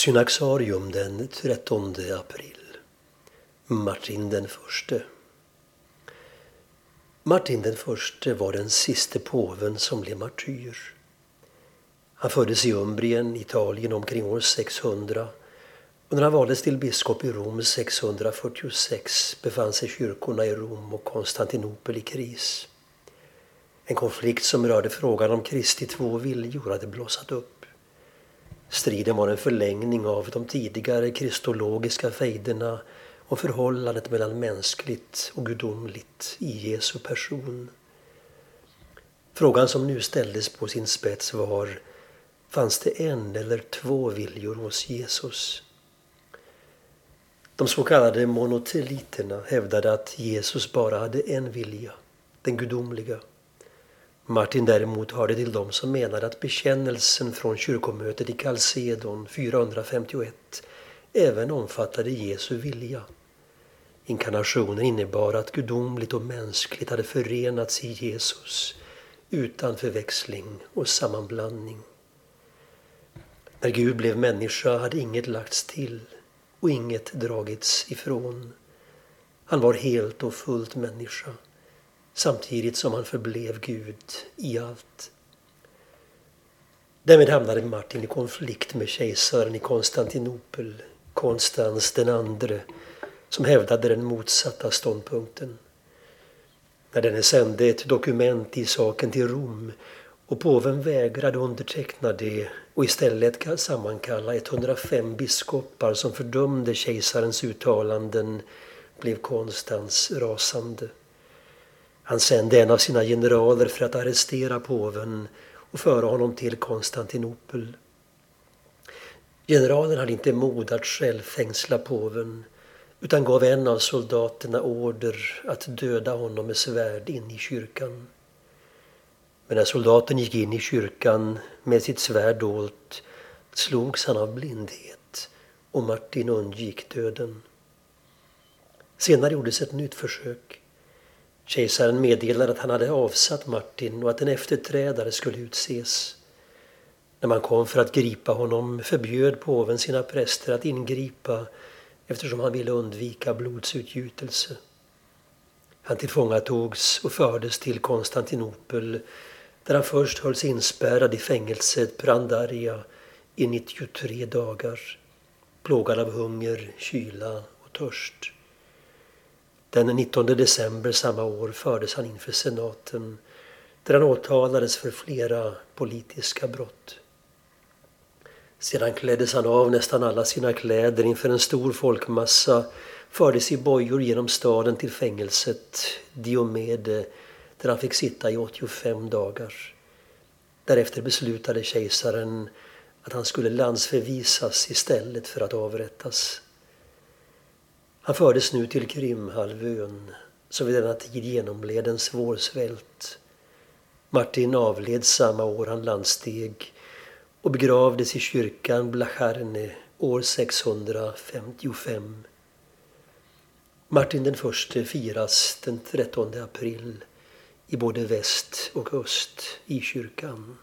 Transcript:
Synaxarium den 13 april. Martin den förste. Martin den förste var den siste påven som blev martyr. Han föddes i Umbrien, Italien omkring år 600 och när han valdes till biskop i Rom 646 befann sig kyrkorna i Rom och Konstantinopel i kris. En konflikt som rörde frågan om Kristi två viljor hade blossat upp. Striden var en förlängning av de tidigare kristologiska fejderna och förhållandet mellan mänskligt och gudomligt i Jesu person. Frågan som nu ställdes på sin spets var Fanns det en eller två viljor hos Jesus? De så kallade monoteliterna hävdade att Jesus bara hade en vilja, den gudomliga. Martin däremot hörde till dem som menade att bekännelsen från kyrkomötet i Kalsedon 451 även omfattade Jesu vilja. Inkarnationen innebar att gudomligt och mänskligt hade förenats i Jesus utan förväxling och sammanblandning. När Gud blev människa hade inget lagts till och inget dragits ifrån. Han var helt och fullt människa samtidigt som han förblev Gud i allt. Därmed hamnade Martin i konflikt med kejsaren i Konstantinopel, Konstans den andre, som hävdade den motsatta ståndpunkten. När denne sände ett dokument i saken till Rom och påven vägrade underteckna det och istället sammankalla 105 biskopar som fördömde kejsarens uttalanden blev Konstans rasande. Han sände en av sina generaler för att arrestera påven och föra honom till Konstantinopel. Generalen hade inte mod att själv fängsla påven utan gav en av soldaterna order att döda honom med svärd in i kyrkan. Men när soldaten gick in i kyrkan med sitt svärd dolt slogs han av blindhet och Martin undgick döden. Senare gjordes ett nytt försök. Kejsaren meddelade att han hade avsatt Martin och att en efterträdare skulle utses. När man kom för att gripa honom förbjöd påven sina präster att ingripa eftersom han ville undvika blodsutgjutelse. Han tillfångatogs och fördes till Konstantinopel där han först hölls inspärrad i fängelset Brandaria i 93 dagar, plågad av hunger, kyla och törst. Den 19 december samma år fördes han inför senaten där han åtalades för flera politiska brott. Sedan kläddes han av nästan alla sina kläder inför en stor folkmassa fördes i bojor genom staden till fängelset Diomede där han fick sitta i 85 dagar. Därefter beslutade kejsaren att han skulle landsförvisas istället för att avrättas. Han fördes nu till Krimhalvön som vid denna tid genomled en svår svält. Martin avled samma år han landsteg och begravdes i kyrkan Blacharne år 655. Martin den förste firas den 13 april i både väst och öst i kyrkan.